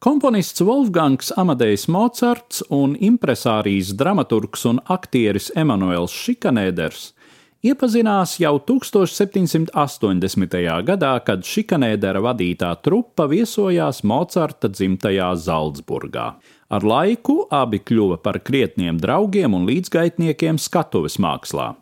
Komponists Wolfgangs Amadejs Mocards un impresārijas dramaturgs un aktieris Emanuels Šikanēders iepazinās jau 1780. gadā, kad Šikanēdera vadītā trupa viesojās Mocarta dzimtajā Zaldzburgā. Ar laiku abi kļuva par krietniem draugiem un līdzgaitniekiem skatuves mākslā.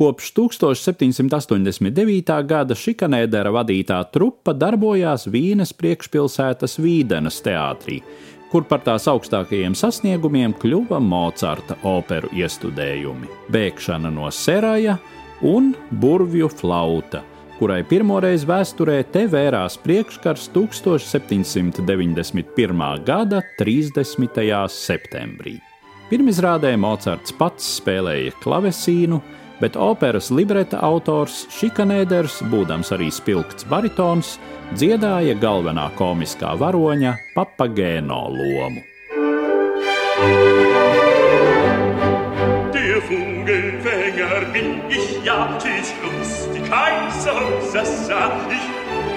Kopš 1789. gada Šikanēdera vadītā trupa darbojās Vīnes priekšpilsētas Vīdenes teātrī, kur par tās augstākajiem sasniegumiem kļuva Mocarta operu iestudējumi, Bēgšana no Seraja un Burvju flauta, kurai pirmoreiz vēsturē te vērās priekškars 1791. gada 30. septembrī. Pirmizrādē Mocards pats spēlēja klavesīnu, bet operas libreta autors Šikanēders, būdams arī spilgts baritons, dziedāja galvenā komiskā varoņa papagēno lomu. Der Vogelfänger bin ich ja, tis lustig Kaiser Sassa. Ich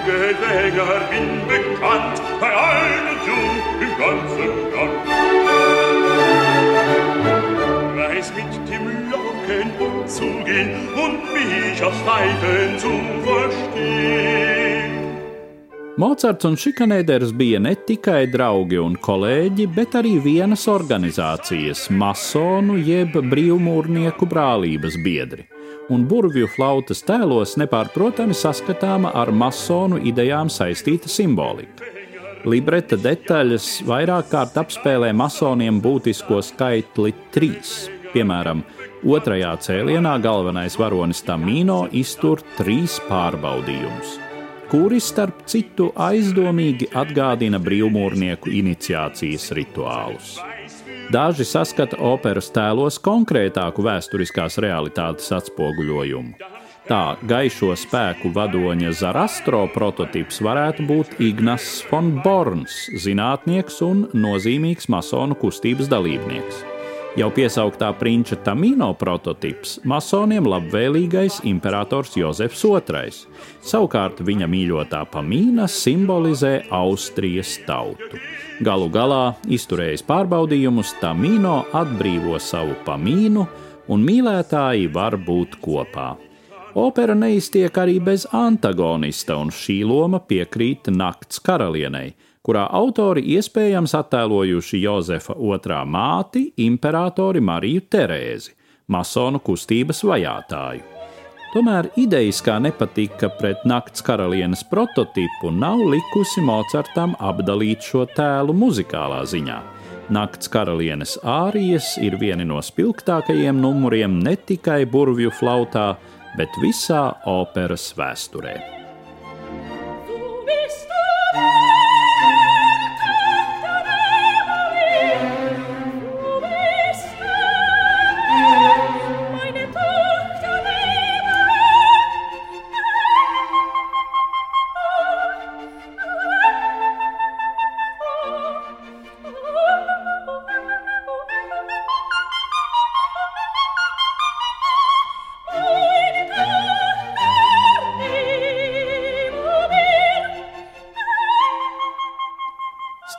Vogelfänger bin bekannt bei allen und jung im ganzen Land. Umzugehen und mich aus Pfeifen zu verstehen. Mocards un Šikanēders bija ne tikai draugi un kolēģi, bet arī vienas organizācijas, masonu jeb brīvmūrnieku brālības biedri. Un burvju flautas tēlos nepārprotami saskatāma ar masonu idejām saistīta simbolika. Libreta detaļas vairāk kārt apspēlē masoniem būtisko skaitli trīs. Piemēram, otrajā cēlienā galvenais varonis Tamino iztur trīs pārbaudījumus, kuri starp citu aizdomīgi atgādina brīvmūrnieku iniciācijas rituālus. Daži saskata operas tēlos konkrētāku vēsturiskās realitātes atspoguļojumu. Tā gaišo spēku vadoņa Zarastro prototyps varētu būt Ignas von Borns, zinātnieks un nozīmīgs masonu kustības dalībnieks. Jau piesauktā prinča Tamino prototyps masoniem labvēlīgais imperators Jozefs II. Savukārt viņa mīļotā pamīna simbolizē Austrijas tautu. Galu galā, izturējis pārbaudījumus, Tamino atbrīvo savu pamīnu, un mīlētāji var būt kopā. Opera neiztiek arī bez antagonista, un šī loma piekrīt nakts karalienei, kurā autori iespējams attēlojuši Jozefa otrā māti, imperatori Mariju Terēzi, masonu kustības vajātāju. Tomēr idejiskā nepatika pret nakts karalienes prototipu nav likusi Mocartam apdalīt šo tēlu muzikālā ziņā. Nakts karalienes ārijas ir vieni no spilgtākajiem numuriem ne tikai burvju flautā, bet visā operas vēsturē.